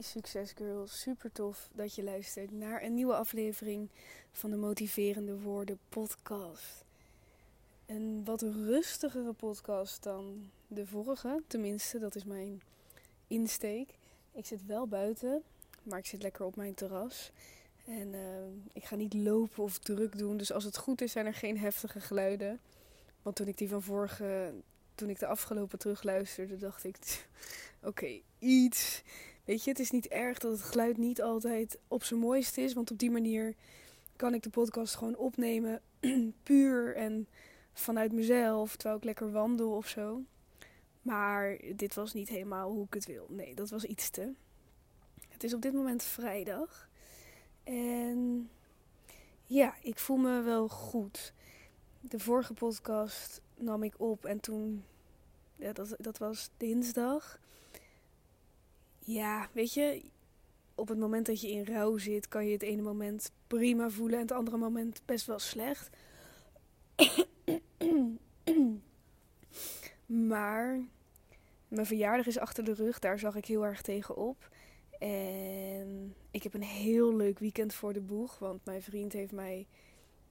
Succes Girl, super tof dat je luistert naar een nieuwe aflevering van de Motiverende Woorden podcast. Een wat rustigere podcast dan de vorige, tenminste, dat is mijn insteek. Ik zit wel buiten, maar ik zit lekker op mijn terras. En uh, ik ga niet lopen of druk doen, dus als het goed is, zijn er geen heftige geluiden. Want toen ik die van vorige, toen ik de afgelopen terugluisterde, dacht ik, oké, iets Weet je, het is niet erg dat het geluid niet altijd op zijn mooist is. Want op die manier kan ik de podcast gewoon opnemen. puur en vanuit mezelf. Terwijl ik lekker wandel of zo. Maar dit was niet helemaal hoe ik het wil. Nee, dat was iets te. Het is op dit moment vrijdag. En ja, ik voel me wel goed. De vorige podcast nam ik op en toen. Ja, dat, dat was dinsdag. Ja, weet je, op het moment dat je in rouw zit, kan je het ene moment prima voelen en het andere moment best wel slecht. maar mijn verjaardag is achter de rug, daar zag ik heel erg tegen op. En ik heb een heel leuk weekend voor de boeg, want mijn vriend heeft mij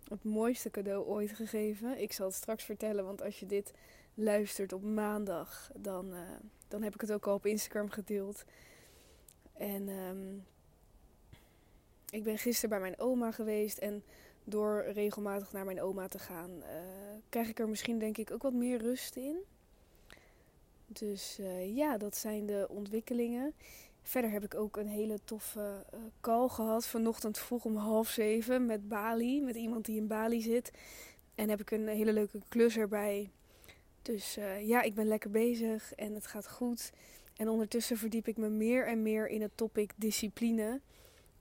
het mooiste cadeau ooit gegeven. Ik zal het straks vertellen, want als je dit luistert op maandag, dan, uh, dan heb ik het ook al op Instagram gedeeld. En um, ik ben gisteren bij mijn oma geweest. En door regelmatig naar mijn oma te gaan, uh, krijg ik er misschien denk ik ook wat meer rust in. Dus uh, ja, dat zijn de ontwikkelingen. Verder heb ik ook een hele toffe uh, call gehad. Vanochtend vroeg om half zeven met Bali. Met iemand die in Bali zit. En heb ik een hele leuke klus erbij. Dus ja, ik ben lekker bezig en het gaat goed. En ondertussen verdiep ik me meer en meer in het topic discipline.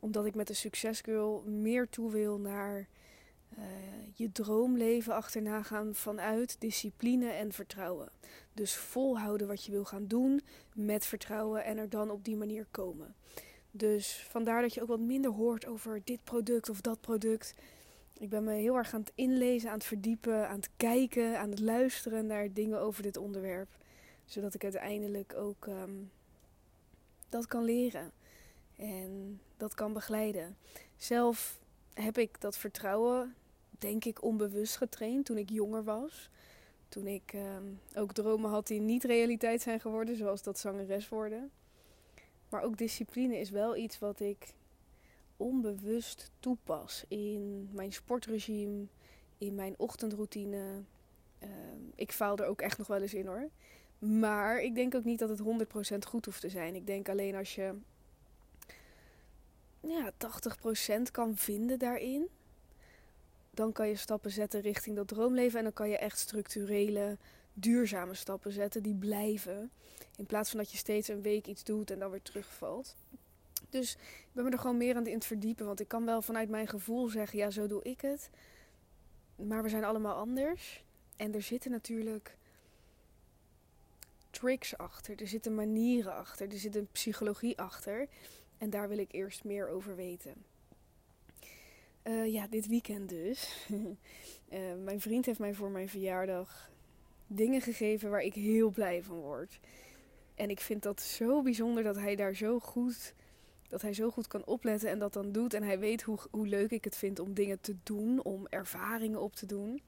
Omdat ik met de Succesgirl meer toe wil naar uh, je droomleven achterna gaan vanuit discipline en vertrouwen. Dus volhouden wat je wil gaan doen met vertrouwen en er dan op die manier komen. Dus vandaar dat je ook wat minder hoort over dit product of dat product. Ik ben me heel erg aan het inlezen, aan het verdiepen, aan het kijken, aan het luisteren naar dingen over dit onderwerp zodat ik uiteindelijk ook ehm, dat kan leren en dat kan begeleiden. Zelf heb ik dat vertrouwen, denk ik, onbewust getraind toen ik jonger was. Toen ik ehm, ook dromen had die niet realiteit zijn geworden, zoals dat zangeres worden. Maar ook discipline is wel iets wat ik onbewust toepas in mijn sportregime, in mijn ochtendroutine. Uh, ik faal er ook echt nog wel eens in hoor. Maar ik denk ook niet dat het 100% goed hoeft te zijn. Ik denk alleen als je ja, 80% kan vinden daarin, dan kan je stappen zetten richting dat droomleven. En dan kan je echt structurele, duurzame stappen zetten die blijven. In plaats van dat je steeds een week iets doet en dan weer terugvalt. Dus ik ben me er gewoon meer aan het verdiepen. Want ik kan wel vanuit mijn gevoel zeggen, ja, zo doe ik het. Maar we zijn allemaal anders. En er zitten natuurlijk tricks achter, er zitten manieren achter, er zit een psychologie achter. En daar wil ik eerst meer over weten. Uh, ja, dit weekend dus. uh, mijn vriend heeft mij voor mijn verjaardag dingen gegeven waar ik heel blij van word. En ik vind dat zo bijzonder dat hij daar zo goed, dat hij zo goed kan opletten en dat dan doet. En hij weet hoe, hoe leuk ik het vind om dingen te doen, om ervaringen op te doen.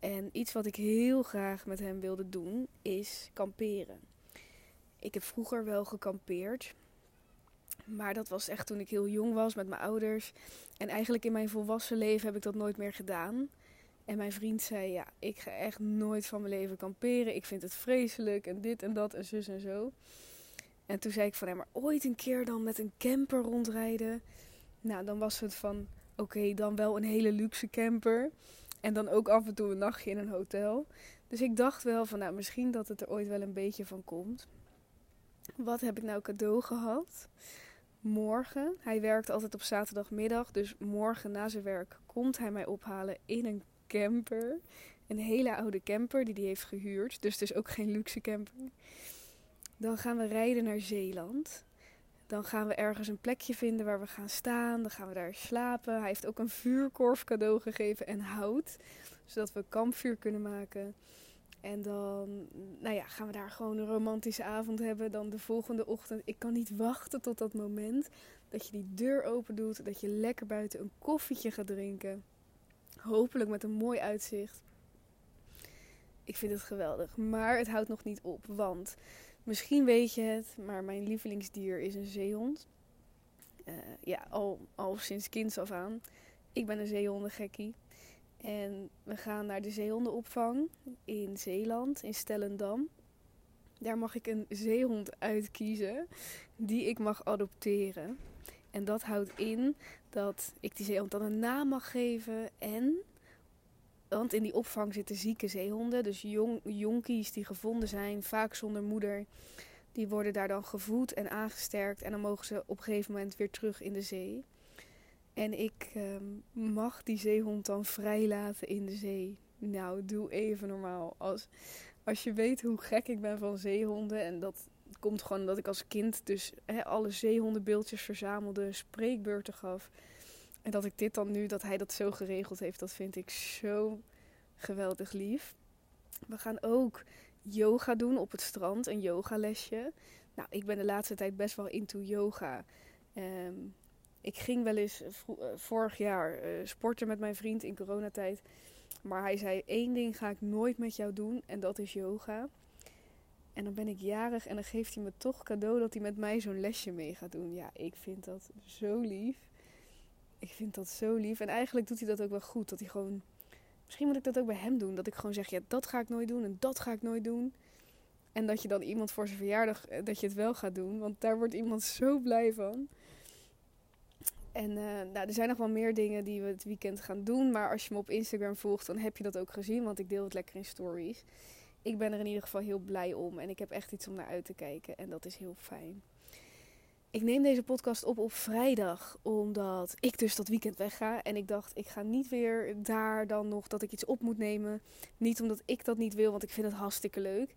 En iets wat ik heel graag met hem wilde doen is kamperen. Ik heb vroeger wel gekampeerd. Maar dat was echt toen ik heel jong was met mijn ouders. En eigenlijk in mijn volwassen leven heb ik dat nooit meer gedaan. En mijn vriend zei: Ja, ik ga echt nooit van mijn leven kamperen. Ik vind het vreselijk en dit en dat en zus en zo. En toen zei ik van hem: Maar ooit een keer dan met een camper rondrijden. Nou, dan was het van: Oké, dan wel een hele luxe camper. En dan ook af en toe een nachtje in een hotel. Dus ik dacht wel van, nou, misschien dat het er ooit wel een beetje van komt. Wat heb ik nou cadeau gehad? Morgen. Hij werkt altijd op zaterdagmiddag. Dus morgen na zijn werk komt hij mij ophalen in een camper. Een hele oude camper die hij heeft gehuurd. Dus het is ook geen luxe camper. Dan gaan we rijden naar Zeeland. Dan gaan we ergens een plekje vinden waar we gaan staan. Dan gaan we daar slapen. Hij heeft ook een vuurkorf cadeau gegeven en hout. Zodat we kampvuur kunnen maken. En dan nou ja, gaan we daar gewoon een romantische avond hebben. Dan de volgende ochtend. Ik kan niet wachten tot dat moment dat je die deur open doet. Dat je lekker buiten een koffietje gaat drinken. Hopelijk met een mooi uitzicht. Ik vind het geweldig. Maar het houdt nog niet op. Want misschien weet je het, maar mijn lievelingsdier is een zeehond. Uh, ja, al, al sinds kinds af aan. Ik ben een zeehondengekkie. En we gaan naar de zeehondenopvang in Zeeland, in Stellendam. Daar mag ik een zeehond uitkiezen die ik mag adopteren. En dat houdt in dat ik die zeehond dan een naam mag geven en want in die opvang zitten zieke zeehonden, dus jong, jonkies die gevonden zijn, vaak zonder moeder. Die worden daar dan gevoed en aangesterkt en dan mogen ze op een gegeven moment weer terug in de zee. En ik ehm, mag die zeehond dan vrijlaten in de zee. Nou, doe even normaal. Als, als je weet hoe gek ik ben van zeehonden. En dat komt gewoon omdat ik als kind dus alle zeehondenbeeldjes verzamelde, spreekbeurten gaf. En dat ik dit dan nu, dat hij dat zo geregeld heeft, dat vind ik zo geweldig lief. We gaan ook yoga doen op het strand, een yogalesje. Nou, ik ben de laatste tijd best wel into yoga. Um, ik ging wel eens eh, vorig jaar uh, sporten met mijn vriend in coronatijd. Maar hij zei: één ding ga ik nooit met jou doen en dat is yoga. En dan ben ik jarig en dan geeft hij me toch cadeau dat hij met mij zo'n lesje mee gaat doen. Ja, ik vind dat zo lief. Ik vind dat zo lief. En eigenlijk doet hij dat ook wel goed. Dat hij gewoon. Misschien moet ik dat ook bij hem doen. Dat ik gewoon zeg: ja, dat ga ik nooit doen en dat ga ik nooit doen. En dat je dan iemand voor zijn verjaardag, eh, dat je het wel gaat doen. Want daar wordt iemand zo blij van. En uh, nou, er zijn nog wel meer dingen die we het weekend gaan doen. Maar als je me op Instagram volgt, dan heb je dat ook gezien. Want ik deel het lekker in stories. Ik ben er in ieder geval heel blij om. En ik heb echt iets om naar uit te kijken. En dat is heel fijn. Ik neem deze podcast op op vrijdag. Omdat ik dus dat weekend wegga. En ik dacht, ik ga niet weer daar dan nog dat ik iets op moet nemen. Niet omdat ik dat niet wil, want ik vind het hartstikke leuk.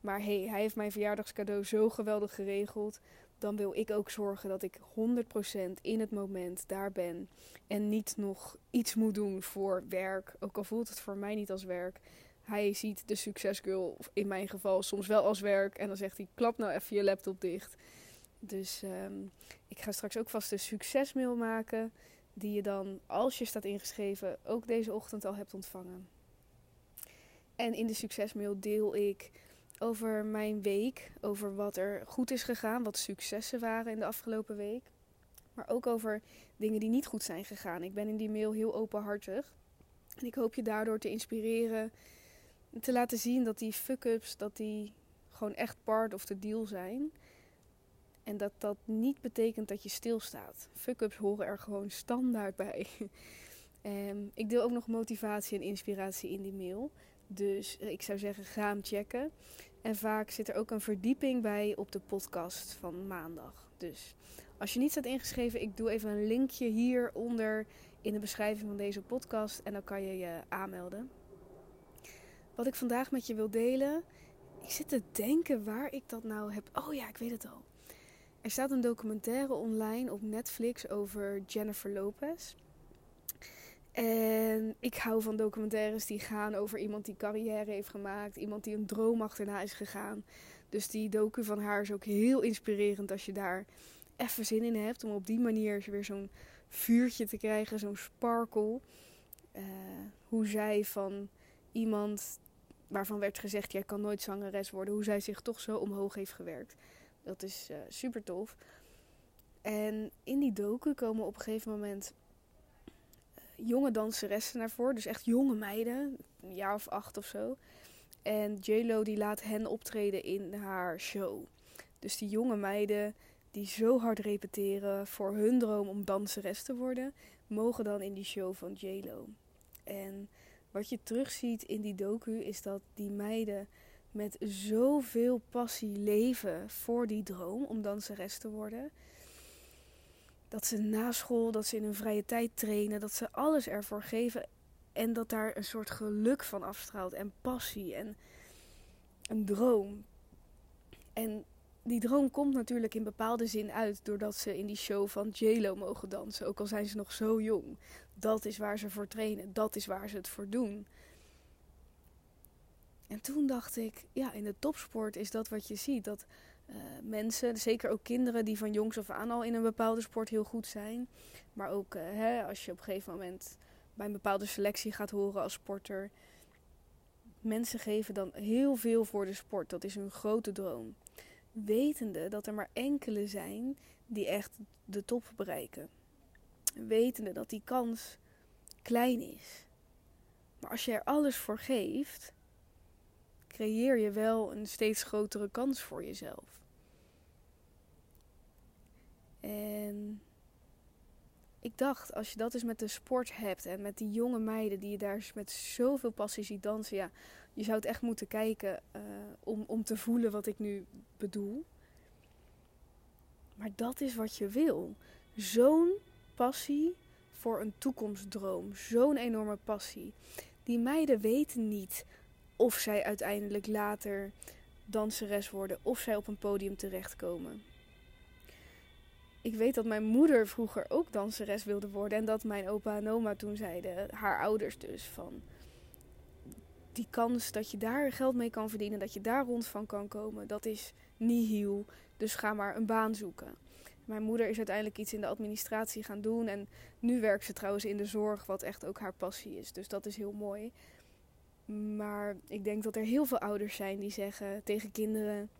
Maar hey, hij heeft mijn verjaardagscadeau zo geweldig geregeld dan wil ik ook zorgen dat ik 100% in het moment daar ben. En niet nog iets moet doen voor werk. Ook al voelt het voor mij niet als werk. Hij ziet de succesgirl, in mijn geval, soms wel als werk. En dan zegt hij: klap nou even je laptop dicht. Dus um, ik ga straks ook vast een succesmail maken. Die je dan, als je staat ingeschreven, ook deze ochtend al hebt ontvangen. En in de succesmail deel ik over mijn week. Over wat er goed is gegaan, wat successen waren in de afgelopen week. Maar ook over dingen die niet goed zijn gegaan. Ik ben in die mail heel openhartig. En ik hoop je daardoor te inspireren. Te laten zien dat die fuck-ups, dat die gewoon echt part of the deal zijn. En dat dat niet betekent dat je stilstaat. Fuck-ups horen er gewoon standaard bij. Um, ik deel ook nog motivatie en inspiratie in die mail. Dus ik zou zeggen, ga hem checken. En vaak zit er ook een verdieping bij op de podcast van maandag. Dus als je niet staat ingeschreven, ik doe even een linkje hieronder in de beschrijving van deze podcast. En dan kan je je aanmelden. Wat ik vandaag met je wil delen. Ik zit te denken waar ik dat nou heb. Oh ja, ik weet het al. Er staat een documentaire online op Netflix over Jennifer Lopez. En ik hou van documentaires die gaan over iemand die carrière heeft gemaakt, iemand die een droom achterna is gegaan. Dus die docu van haar is ook heel inspirerend als je daar even zin in hebt om op die manier weer zo'n vuurtje te krijgen, zo'n sparkle. Uh, hoe zij van iemand waarvan werd gezegd: jij kan nooit zangeres worden, hoe zij zich toch zo omhoog heeft gewerkt. Dat is uh, super tof. En in die docu komen op een gegeven moment jonge danseressen naar voren. Dus echt jonge meiden, een jaar of acht of zo. En JLo die laat hen optreden in haar show. Dus die jonge meiden die zo hard repeteren voor hun droom om danseres te worden, mogen dan in die show van JLo. En wat je terugziet in die docu is dat die meiden met zoveel passie leven voor die droom om danseres te worden dat ze na school, dat ze in hun vrije tijd trainen, dat ze alles ervoor geven. En dat daar een soort geluk van afstraalt en passie en een droom. En die droom komt natuurlijk in bepaalde zin uit doordat ze in die show van JLo mogen dansen. Ook al zijn ze nog zo jong. Dat is waar ze voor trainen, dat is waar ze het voor doen. En toen dacht ik, ja, in de topsport is dat wat je ziet. Dat uh, mensen, zeker ook kinderen die van jongs af aan al in een bepaalde sport heel goed zijn. Maar ook uh, hè, als je op een gegeven moment bij een bepaalde selectie gaat horen als sporter. Mensen geven dan heel veel voor de sport. Dat is hun grote droom. Wetende dat er maar enkele zijn die echt de top bereiken. Wetende dat die kans klein is. Maar als je er alles voor geeft, creëer je wel een steeds grotere kans voor jezelf. En ik dacht, als je dat eens met de sport hebt en met die jonge meiden die je daar met zoveel passie ziet dansen, ja, je zou het echt moeten kijken uh, om, om te voelen wat ik nu bedoel. Maar dat is wat je wil. Zo'n passie voor een toekomstdroom. Zo'n enorme passie. Die meiden weten niet of zij uiteindelijk later danseres worden of zij op een podium terechtkomen. Ik weet dat mijn moeder vroeger ook danseres wilde worden en dat mijn opa en oma toen zeiden, haar ouders dus, van die kans dat je daar geld mee kan verdienen, dat je daar rond van kan komen, dat is nihil. Dus ga maar een baan zoeken. Mijn moeder is uiteindelijk iets in de administratie gaan doen en nu werkt ze trouwens in de zorg, wat echt ook haar passie is. Dus dat is heel mooi. Maar ik denk dat er heel veel ouders zijn die zeggen tegen kinderen,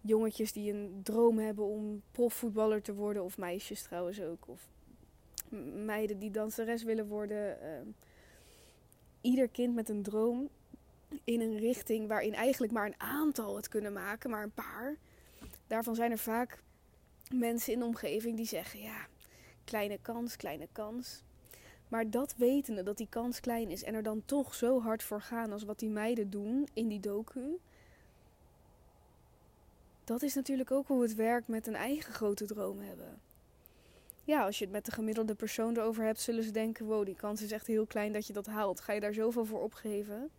jongetjes die een droom hebben om profvoetballer te worden, of meisjes trouwens ook, of meiden die danseres willen worden. Uh, ieder kind met een droom in een richting waarin eigenlijk maar een aantal het kunnen maken, maar een paar. Daarvan zijn er vaak mensen in de omgeving die zeggen: ja, kleine kans, kleine kans. Maar dat wetende dat die kans klein is en er dan toch zo hard voor gaan als wat die meiden doen in die docu. Dat is natuurlijk ook hoe het werkt met een eigen grote droom hebben. Ja, als je het met de gemiddelde persoon erover hebt, zullen ze denken: wow, die kans is echt heel klein dat je dat haalt. Ga je daar zoveel voor opgeven?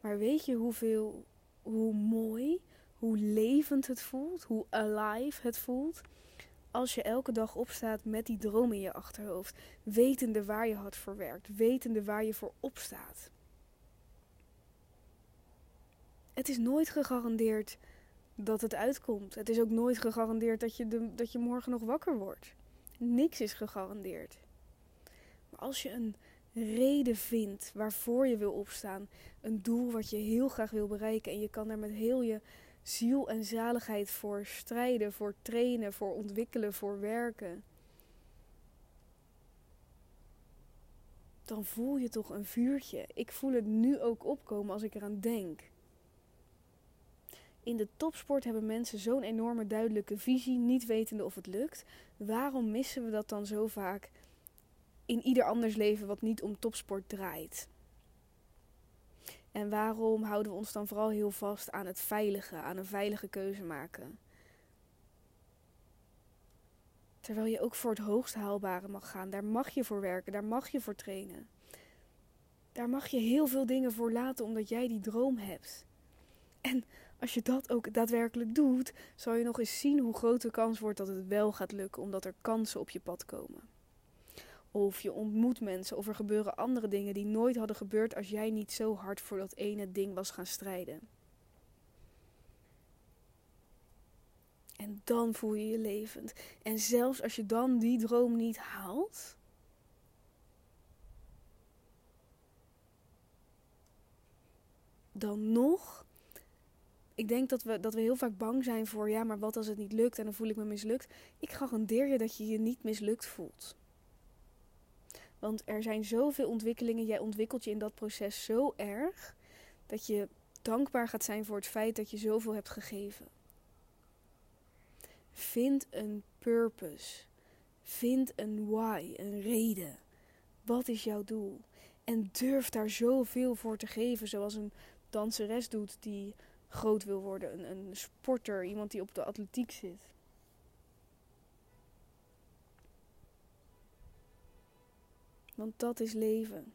Maar weet je hoeveel, hoe mooi, hoe levend het voelt, hoe alive het voelt? Als je elke dag opstaat met die droom in je achterhoofd, wetende waar je hard voor werkt, wetende waar je voor opstaat. Het is nooit gegarandeerd dat het uitkomt. Het is ook nooit gegarandeerd dat je, de, dat je morgen nog wakker wordt. Niks is gegarandeerd. Maar als je een reden vindt waarvoor je wil opstaan, een doel wat je heel graag wil bereiken en je kan daar met heel je ziel en zaligheid voor strijden, voor trainen, voor ontwikkelen, voor werken. Dan voel je toch een vuurtje. Ik voel het nu ook opkomen als ik eraan denk. In de topsport hebben mensen zo'n enorme duidelijke visie, niet wetende of het lukt. Waarom missen we dat dan zo vaak in ieder anders leven wat niet om topsport draait? En waarom houden we ons dan vooral heel vast aan het veilige, aan een veilige keuze maken? Terwijl je ook voor het hoogst haalbare mag gaan. Daar mag je voor werken, daar mag je voor trainen. Daar mag je heel veel dingen voor laten omdat jij die droom hebt. En als je dat ook daadwerkelijk doet, zal je nog eens zien hoe groot de kans wordt dat het wel gaat lukken, omdat er kansen op je pad komen. Of je ontmoet mensen of er gebeuren andere dingen die nooit hadden gebeurd als jij niet zo hard voor dat ene ding was gaan strijden. En dan voel je je levend. En zelfs als je dan die droom niet haalt. Dan nog. Ik denk dat we, dat we heel vaak bang zijn voor, ja, maar wat als het niet lukt en dan voel ik me mislukt. Ik garandeer je dat je je niet mislukt voelt. Want er zijn zoveel ontwikkelingen. Jij ontwikkelt je in dat proces zo erg dat je dankbaar gaat zijn voor het feit dat je zoveel hebt gegeven. Vind een purpose. Vind een why, een reden. Wat is jouw doel? En durf daar zoveel voor te geven, zoals een danseres doet die groot wil worden, een, een sporter, iemand die op de atletiek zit. Want dat is leven.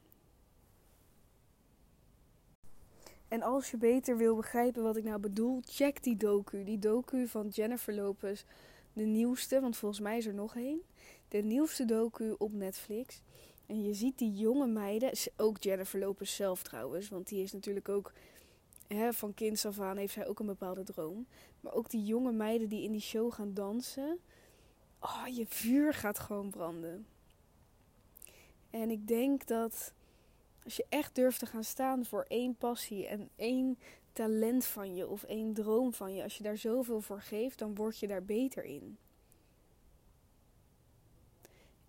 En als je beter wil begrijpen wat ik nou bedoel, check die docu. Die docu van Jennifer Lopez. De nieuwste, want volgens mij is er nog één. De nieuwste docu op Netflix. En je ziet die jonge meiden, ook Jennifer Lopez zelf trouwens, want die is natuurlijk ook hè, van kinds af aan heeft zij ook een bepaalde droom. Maar ook die jonge meiden die in die show gaan dansen, oh, je vuur gaat gewoon branden. En ik denk dat als je echt durft te gaan staan voor één passie en één talent van je of één droom van je, als je daar zoveel voor geeft, dan word je daar beter in.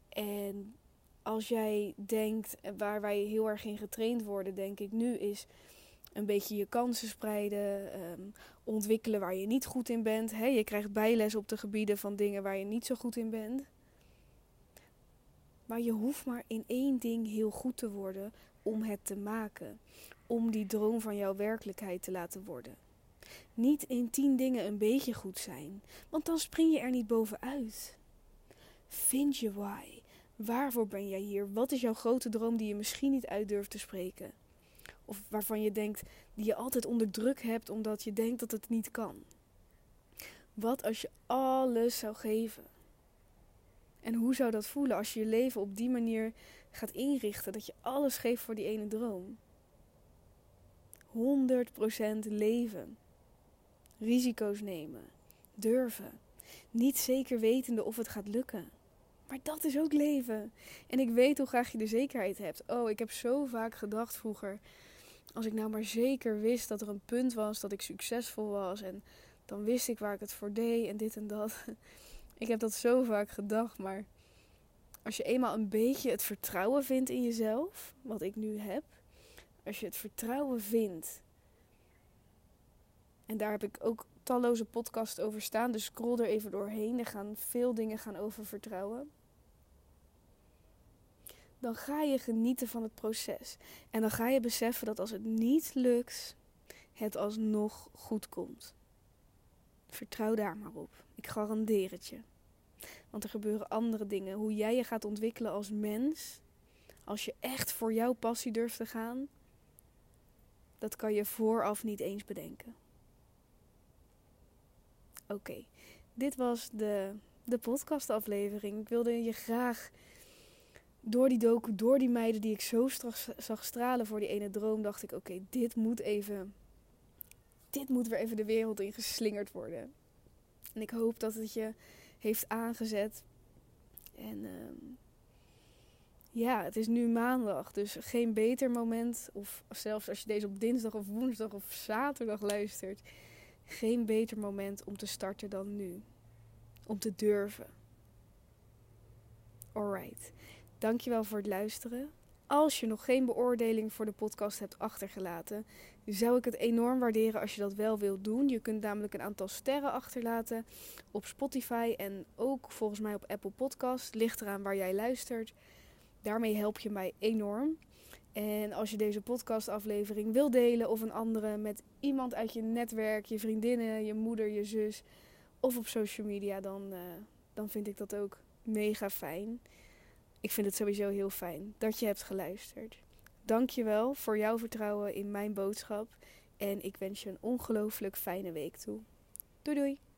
En als jij denkt, waar wij heel erg in getraind worden, denk ik nu, is een beetje je kansen spreiden, ehm, ontwikkelen waar je niet goed in bent. He, je krijgt bijles op de gebieden van dingen waar je niet zo goed in bent. Maar je hoeft maar in één ding heel goed te worden om het te maken. Om die droom van jouw werkelijkheid te laten worden. Niet in tien dingen een beetje goed zijn, want dan spring je er niet bovenuit. Vind je why. Waarvoor ben jij hier? Wat is jouw grote droom die je misschien niet uit durft te spreken? Of waarvan je denkt, die je altijd onder druk hebt omdat je denkt dat het niet kan. Wat als je alles zou geven? En hoe zou dat voelen als je je leven op die manier gaat inrichten? Dat je alles geeft voor die ene droom. 100% leven. Risico's nemen. Durven. Niet zeker wetende of het gaat lukken. Maar dat is ook leven. En ik weet hoe graag je de zekerheid hebt. Oh, ik heb zo vaak gedacht vroeger als ik nou maar zeker wist dat er een punt was dat ik succesvol was en dan wist ik waar ik het voor deed en dit en dat. Ik heb dat zo vaak gedacht, maar als je eenmaal een beetje het vertrouwen vindt in jezelf, wat ik nu heb, als je het vertrouwen vindt, en daar heb ik ook talloze podcasts over staan, dus scroll er even doorheen. Er gaan veel dingen gaan over vertrouwen dan ga je genieten van het proces. En dan ga je beseffen dat als het niet lukt, het alsnog goed komt. Vertrouw daar maar op. Ik garandeer het je. Want er gebeuren andere dingen. Hoe jij je gaat ontwikkelen als mens, als je echt voor jouw passie durft te gaan, dat kan je vooraf niet eens bedenken. Oké, dit was de, de podcastaflevering. Ik wilde je graag door die doku, door die meiden die ik zo straks zag stralen voor die ene droom, dacht ik: oké, dit moet even. Dit moet weer even de wereld in geslingerd worden. En ik hoop dat het je heeft aangezet. En ehm, ja, het is nu maandag, dus geen beter moment. Of zelfs als je deze op dinsdag of woensdag of zaterdag luistert. Geen beter moment om te starten dan nu. Om te durven. Alright. Dankjewel voor het luisteren. Als je nog geen beoordeling voor de podcast hebt achtergelaten, zou ik het enorm waarderen als je dat wel wilt doen. Je kunt namelijk een aantal sterren achterlaten op Spotify en ook volgens mij op Apple Podcast. Ligt eraan waar jij luistert. Daarmee help je mij enorm. En als je deze podcastaflevering wil delen of een andere met iemand uit je netwerk, je vriendinnen, je moeder, je zus of op social media, dan, uh, dan vind ik dat ook mega fijn ik vind het sowieso heel fijn dat je hebt geluisterd. Dank je wel voor jouw vertrouwen in mijn boodschap. En ik wens je een ongelooflijk fijne week toe. Doei doei!